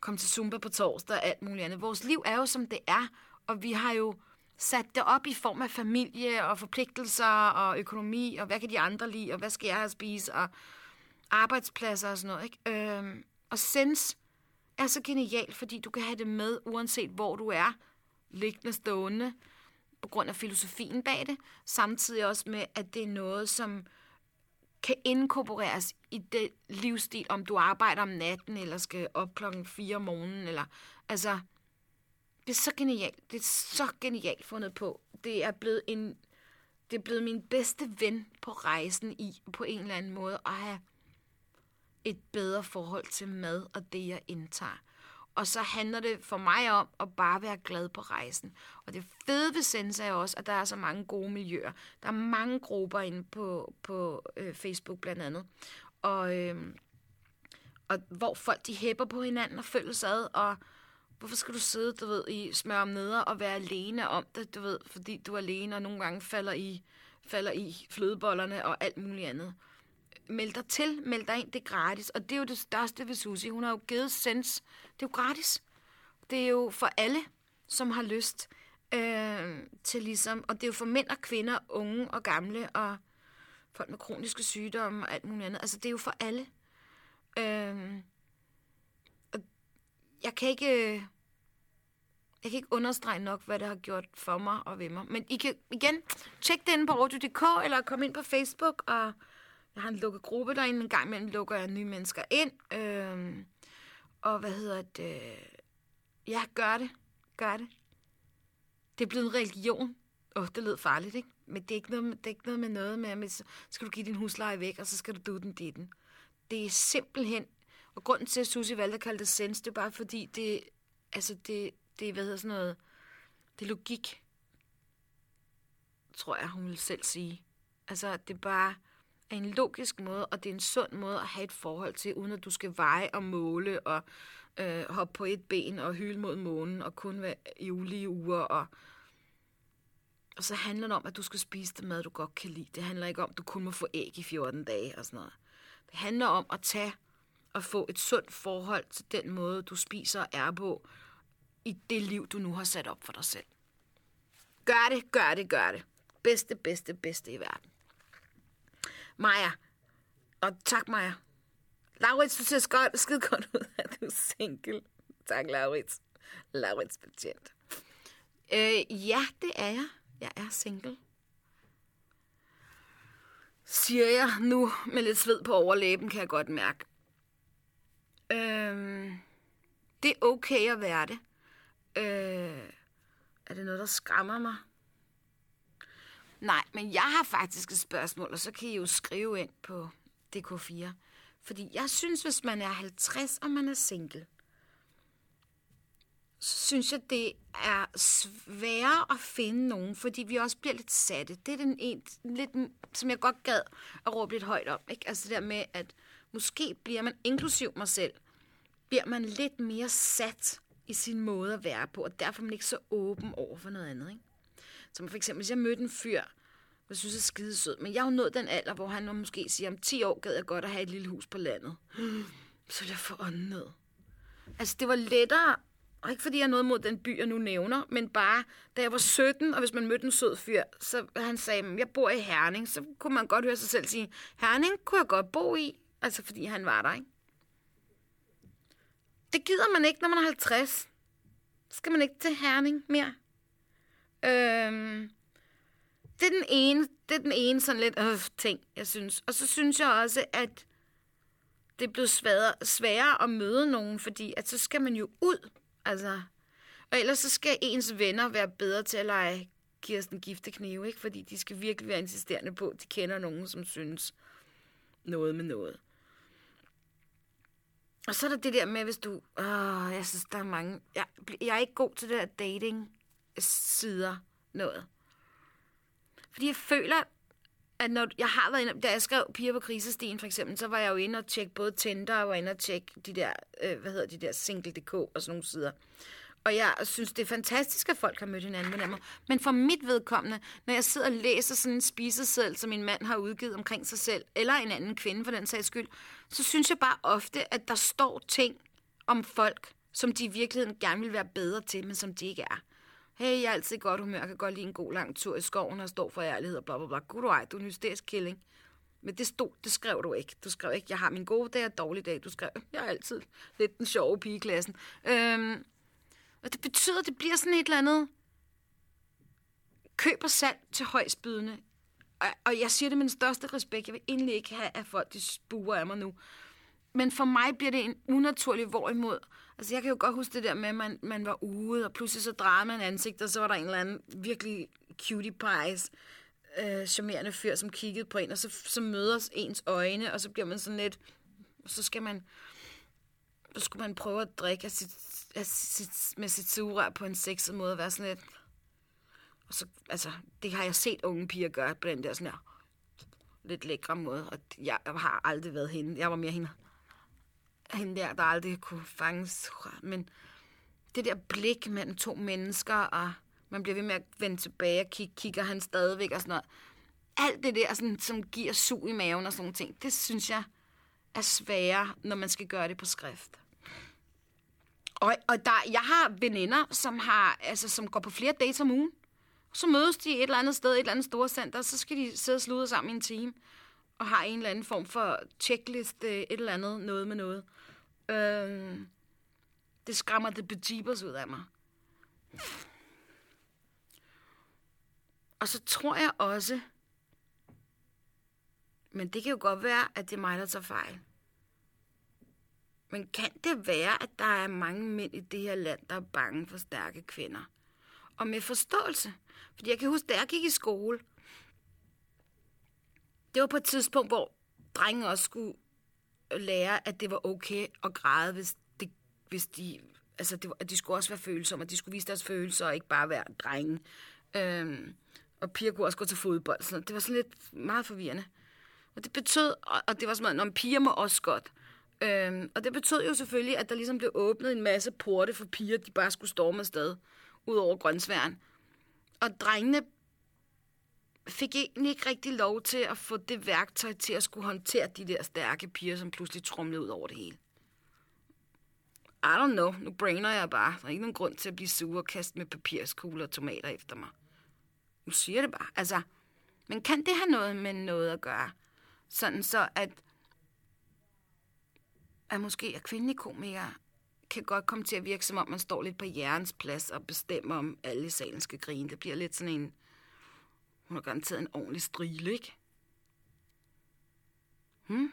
komme til Zumba på torsdag og alt muligt andet. Vores liv er jo, som det er, og vi har jo sat det op i form af familie og forpligtelser og økonomi, og hvad kan de andre lide, og hvad skal jeg have at spise, og arbejdspladser og sådan noget. Ikke? Øhm, og sens er så genialt, fordi du kan have det med, uanset hvor du er, liggende stående, på grund af filosofien bag det, samtidig også med, at det er noget, som kan inkorporeres i det livsstil, om du arbejder om natten, eller skal op klokken 4 om morgenen, eller, altså, det er så genialt, det er så genialt fundet på. Det er blevet en, det er blevet min bedste ven på rejsen i, på en eller anden måde, at have et bedre forhold til mad og det, jeg indtager. Og så handler det for mig om at bare være glad på rejsen. Og det fede ved Sensa er også, at der er så mange gode miljøer. Der er mange grupper inde på, på øh, Facebook blandt andet. Og, øh, og hvor folk de hæpper på hinanden og følges ad, og hvorfor skal du sidde, du ved, i smør om neder og være alene om det, du ved, fordi du er alene og nogle gange falder i, falder i flødebollerne og alt muligt andet meld dig til, meld dig ind, det er gratis. Og det er jo det største ved Susi. Hun har jo givet sens. Det er jo gratis. Det er jo for alle, som har lyst øh, til ligesom... Og det er jo for mænd og kvinder, unge og gamle, og folk med kroniske sygdomme og alt muligt andet. Altså, det er jo for alle. Øh, og jeg kan ikke... Øh, jeg kan ikke understrege nok, hvad det har gjort for mig og ved mig. Men I kan igen tjekke det inde på audio.dk, eller komme ind på Facebook og jeg har en lukket gruppe derinde. En gang imellem lukker jeg nye mennesker ind. Øhm, og hvad hedder det? Øh, ja, gør det. Gør det. Det er blevet en religion. Åh, oh, det lød farligt, ikke? Men det er ikke noget med, det er ikke noget med noget med, at så skal du give din husleje væk, og så skal du do den dit. Det er simpelthen, og grunden til, at Susie valgte at kalde det sens, det er bare fordi, det, altså det, det hvad hedder sådan noget, det er logik, tror jeg, hun vil selv sige. Altså, det er bare, er en logisk måde, og det er en sund måde at have et forhold til, uden at du skal veje og måle og øh, hoppe på et ben og hyle mod månen og kun være i ulige uger. Og, og så handler det om, at du skal spise det mad, du godt kan lide. Det handler ikke om, at du kun må få æg i 14 dage og sådan noget. Det handler om at tage og få et sundt forhold til den måde, du spiser og er på i det liv, du nu har sat op for dig selv. Gør det, gør det, gør det. Bedste, bedste, bedste i verden. Maja. Og tak, Maja. Laurits, du ser skide, skide godt ud, at du er single. Tak, Laurits. Laurits betjent. Øh, ja, det er jeg. Jeg er single. Siger jeg nu med lidt sved på overlæben, kan jeg godt mærke. Øh, det er okay at være det. Øh, er det noget, der skræmmer mig? Nej, men jeg har faktisk et spørgsmål, og så kan I jo skrive ind på DK4. Fordi jeg synes, hvis man er 50 og man er single, så synes jeg, det er sværere at finde nogen, fordi vi også bliver lidt satte. Det er den en, lidt, som jeg godt gad at råbe lidt højt om. Ikke? Altså det der med, at måske bliver man, inklusiv mig selv, bliver man lidt mere sat i sin måde at være på, og derfor er man ikke så åben over for noget andet. Ikke? Som for eksempel, hvis jeg mødte en fyr, jeg synes er skide sød, men jeg har jo nået den alder, hvor han måske siger, om 10 år gad jeg godt at have et lille hus på landet. Så jeg får ånden ned. Altså, det var lettere, og ikke fordi jeg nåede noget mod den by, jeg nu nævner, men bare, da jeg var 17, og hvis man mødte en sød fyr, så han sagde, jeg bor i Herning, så kunne man godt høre sig selv sige, Herning kunne jeg godt bo i, altså fordi han var der, ikke? Det gider man ikke, når man er 50. Så skal man ikke til Herning mere. Øhm, det er den ene, det er den ene sådan lidt øh, ting, jeg synes. Og så synes jeg også, at det er blevet sværere, sværere at møde nogen, fordi at så skal man jo ud. Altså, og ellers så skal ens venner være bedre til at lege Kirsten Gifteknive, ikke? Fordi de skal virkelig være insisterende på, at de kender nogen, som synes noget med noget. Og så er der det der med, hvis du... Åh, jeg synes, der er mange... Jeg, jeg er ikke god til det der sider noget. Fordi jeg føler, at når jeg har været inde, da jeg skrev Piger på krisestien for eksempel, så var jeg jo inde og tjekke både Tinder og var inde og tjekke de der, øh, hvad hedder de der, single.dk og sådan nogle sider. Og jeg synes, det er fantastisk, at folk har mødt hinanden med mig. Men for mit vedkommende, når jeg sidder og læser sådan en spiseseddel, som min mand har udgivet omkring sig selv, eller en anden kvinde for den sags skyld, så synes jeg bare ofte, at der står ting om folk, som de i virkeligheden gerne vil være bedre til, men som de ikke er. Hey, jeg er altid i godt humør, kan godt lide en god lang tur i skoven og stå for ærlighed og bla bla bla. Gud du ej, du er en hysterisk killing. Men det, stod, det skrev du ikke. Du skrev ikke, jeg har min gode dag og dårlige dag. Du skrev, jeg er altid lidt den sjove pige i klassen. Øhm, og det betyder, at det bliver sådan et eller andet køb og salg til højstbydende. Og, og jeg siger det med den største respekt. Jeg vil egentlig ikke have, at folk de spuer af mig nu. Men for mig bliver det en unaturlig hvorimod. Altså, jeg kan jo godt huske det der med, at man, man var ude, og pludselig så drejede man ansigt, og så var der en eller anden virkelig cutie pies, øh, charmerende fyr, som kiggede på en, og så, så mødes ens øjne, og så bliver man sådan lidt... Så skal man... Så skulle man prøve at drikke af sit, af sit, med sit sugerør på en sexet måde, og være sådan lidt... Og så, altså, det har jeg set unge piger gøre på den der sådan her lidt lækre måde, og jeg har aldrig været hende. Jeg var mere hende hende der, der aldrig kunne fanges. Men det der blik mellem to mennesker, og man bliver ved med at vende tilbage og kigge, kigger han stadigvæk og sådan noget. Alt det der, sådan, som giver sug i maven og sådan nogle ting, det synes jeg er sværere, når man skal gøre det på skrift. Og, og der, jeg har veninder, som, har, altså, som går på flere dates om ugen. Så mødes de et eller andet sted, et eller andet store center, og så skal de sidde og slude sammen i en time og har en eller anden form for checkliste, øh, et eller andet, noget med noget. Øhm, det skræmmer det bejeebers ud af mig. Og så tror jeg også, men det kan jo godt være, at det er mig, der tager fejl. Men kan det være, at der er mange mænd i det her land, der er bange for stærke kvinder? Og med forståelse. Fordi jeg kan huske, da jeg gik i skole, det var på et tidspunkt, hvor drenge også skulle lære, at det var okay at græde, hvis, det, hvis de... Altså, det var, at de skulle også være følsomme, og de skulle vise deres følelser, og ikke bare være drenge. Øhm, og piger kunne også gå til fodbold. Sådan Det var sådan lidt meget forvirrende. Og det betød, og det var sådan noget, piger må også godt. Øhm, og det betød jo selvfølgelig, at der ligesom blev åbnet en masse porte for piger, de bare skulle storme afsted ud over grøntsværen. Og drengene fik egentlig ikke rigtig lov til at få det værktøj til at skulle håndtere de der stærke piger, som pludselig trumlede ud over det hele. I don't know. Nu brainer jeg bare. Der er ikke nogen grund til at blive sur og kaste med papirskugler og tomater efter mig. Nu siger det bare. Altså, men kan det have noget med noget at gøre? Sådan så, at, at måske at kvindelige komikere kan godt komme til at virke, som om man står lidt på hjernens plads og bestemmer, om alle i salen skal grine. Det bliver lidt sådan en hun har garanteret en ordentlig strile, ikke? Hmm?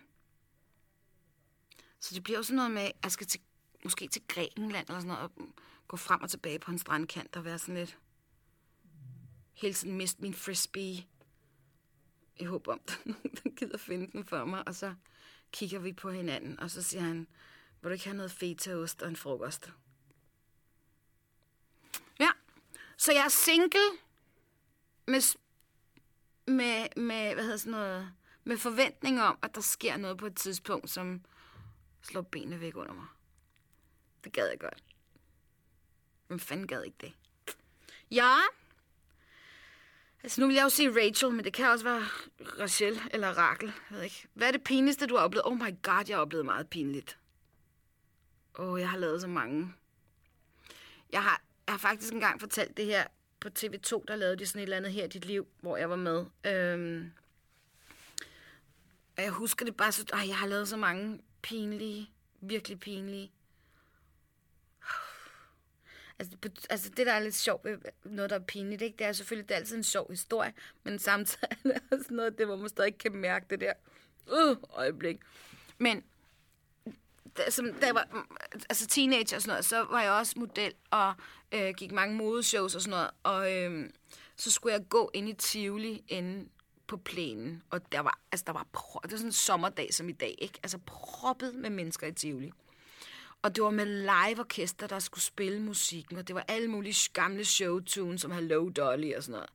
Så det bliver jo sådan noget med, at jeg skal til, måske til Grækenland eller sådan noget, og gå frem og tilbage på en strandkant og være sådan lidt... Hele tiden miste min frisbee i håber, om, at nogen der gider finde den for mig. Og så kigger vi på hinanden, og så siger han, vil du ikke have noget fetaost og en frokost? Ja, så jeg er single med, med, med, hvad hedder sådan noget, med forventning om, at der sker noget på et tidspunkt, som slår benene væk under mig. Det gad jeg godt. Men fanden gad ikke det? Ja. Altså, nu vil jeg jo sige Rachel, men det kan også være Rachel eller Rakel. Jeg ved ikke. Hvad er det pinligste, du har oplevet? Oh my god, jeg har oplevet meget pinligt. Åh, oh, jeg har lavet så mange. Jeg har, jeg har faktisk engang fortalt det her på TV2, der lavede de sådan et eller andet her i dit liv, hvor jeg var med. Øhm, og jeg husker det bare så... Ej, jeg har lavet så mange pinlige, virkelig pinlige. Altså, altså det, der er lidt sjovt ved noget, der er pinligt, ikke? det er selvfølgelig det er altid en sjov historie, men samtidig er det også noget, det, hvor man stadig kan mærke det der øh, øjeblik. Men som, da jeg var mm, altså teenager og sådan noget, så var jeg også model og øh, gik mange modeshows og sådan noget. Og øh, så skulle jeg gå ind i Tivoli inde på plænen. Og der var, altså, der var, pro- det var sådan en sommerdag som i dag, ikke? Altså proppet med mennesker i Tivoli. Og det var med live-orkester, der skulle spille musikken, og det var alle mulige gamle showtunes, som Hello Dolly og sådan noget.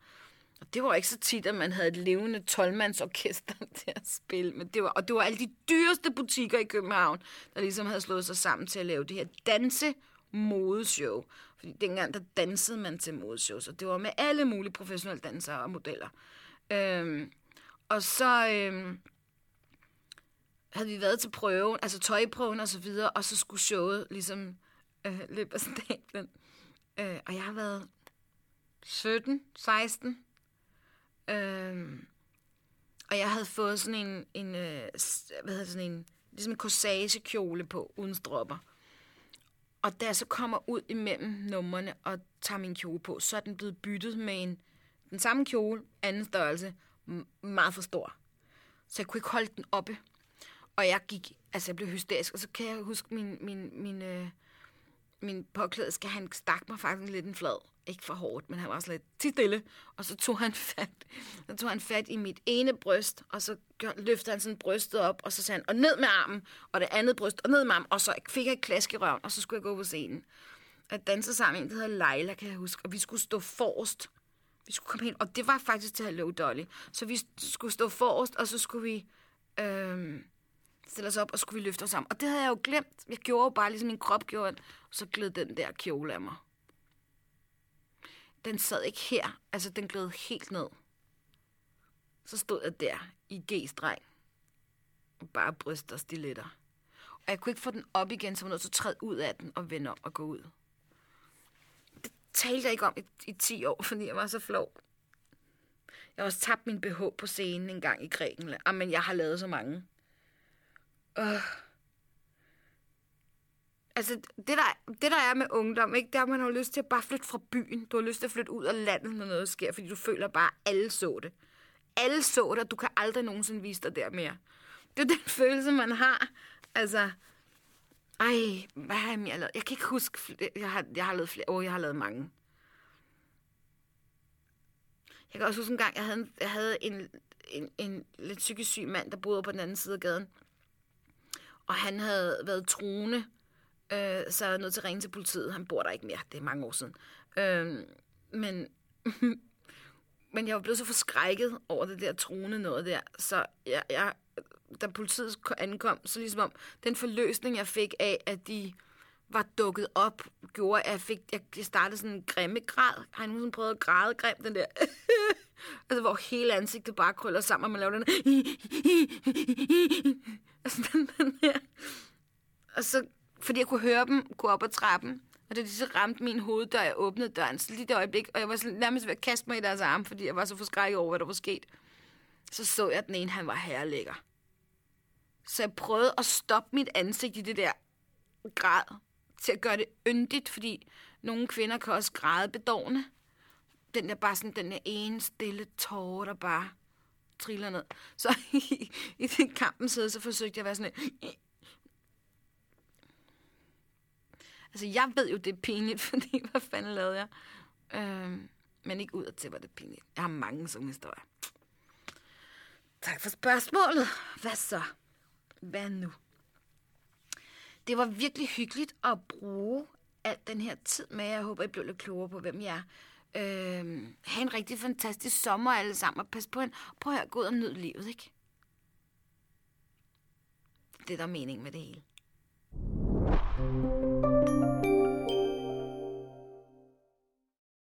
Og det var ikke så tit, at man havde et levende 12-mandsorkester til at spille. Men det var, og det var alle de dyreste butikker i København, der ligesom havde slået sig sammen til at lave det her danse modeshow. Fordi dengang, der dansede man til modeshows, og det var med alle mulige professionelle dansere og modeller. Øhm, og så øhm, havde vi været til prøven, altså tøjprøven og så videre, og så skulle showet ligesom øh, løbe af stablen. Øh, og jeg har været 17, 16, Øhm, og jeg havde fået sådan en, en øh, hvad hedder sådan en, ligesom en corsagekjole på, uden stropper. Og da jeg så kommer ud imellem numrene og tager min kjole på, så er den blevet byttet med en, den samme kjole, anden størrelse, m- meget for stor. Så jeg kunne ikke holde den oppe. Og jeg gik, altså jeg blev hysterisk, og så kan jeg huske min, min, min, øh, min påklædske, han stak mig faktisk lidt en flad. Ikke for hårdt, men han var også lidt til stille. Og så tog han fat, så tog han fat i mit ene bryst, og så løftede han sådan brystet op, og så sagde han, og ned med armen, og det andet bryst, og ned med armen, og så fik jeg et klask i røven, og så skulle jeg gå på scenen. Og danse sammen med en, der hedder Leila, kan jeg huske, og vi skulle stå forrest. Vi skulle komme hen, og det var faktisk til Hello Dolly. Så vi skulle stå forrest, og så skulle vi... Øh, stille os op, og skulle vi løfte os sammen. Og det havde jeg jo glemt. Jeg gjorde jo bare, ligesom min krop gjorde, og så gled den der kjole af mig. Den sad ikke her. Altså, den gled helt ned. Så stod jeg der i G-streng. Og bare bryster og stiletter. Og jeg kunne ikke få den op igen, så jeg var nødt til at træde ud af den og vende om og gå ud. Det talte jeg ikke om i, i 10 år, fordi jeg var så flov. Jeg har også tabt min BH på scenen en gang i Grækenland. Ah, men jeg har lavet så mange. Øh. Altså, det der, det der er med ungdom, ikke, det er, at man har lyst til at bare flytte fra byen. Du har lyst til at flytte ud af landet, når noget sker, fordi du føler bare, at alle så det. Alle så det, og du kan aldrig nogensinde vise dig der mere. Det er den følelse, man har. Altså, ej, hvad har jeg mere lavet? Jeg kan ikke huske, jeg har, jeg har lavet flere. Åh, jeg har lavet mange. Jeg kan også huske en gang, jeg havde, en- jeg havde en, en, en lidt psykisk syg mand, der boede på den anden side af gaden. Og han havde været truende, øh, så jeg nødt til at ringe til politiet. Han bor der ikke mere, det er mange år siden. Øh, men, men jeg var blevet så forskrækket over det der truende noget der, så jeg, jeg, da politiet ankom, så ligesom om den forløsning, jeg fik af, at de var dukket op, gjorde, at jeg, fik, jeg startede sådan en grimme græd. Har jeg nogensinde prøvet at græde grim, den der? altså, hvor hele ansigtet bare krøller sammen, og man laver den altså, den, den der. Og så, fordi jeg kunne høre dem gå op ad trappen, og da de så ramte min hoveddør, jeg åbnede døren, så lige det øjeblik, og jeg var sådan, nærmest ved at kaste mig i deres arme, fordi jeg var så forskrækket over, hvad der var sket. Så så jeg, at den ene, han var herrelækker. Så jeg prøvede at stoppe mit ansigt i det der græd, til at gøre det yndigt, fordi nogle kvinder kan også græde bedårende. Den der bare sådan, den der ene stille tårer, der bare triller ned. Så i, i den kampen så, så forsøgte jeg at være sådan en, Altså, jeg ved jo, det er pinligt, fordi hvad fanden lavede jeg? Øhm, men ikke ud til, hvor det er pinligt. Jeg har mange sådan historier. Tak for spørgsmålet. Hvad så? Hvad nu? Det var virkelig hyggeligt at bruge al den her tid med. Jeg håber, I blev lidt klogere på, hvem jeg er. Øh, have en rigtig fantastisk sommer alle sammen, og pas på en. Prøv at gå ud og nyde livet, ikke? Det er der mening med det hele.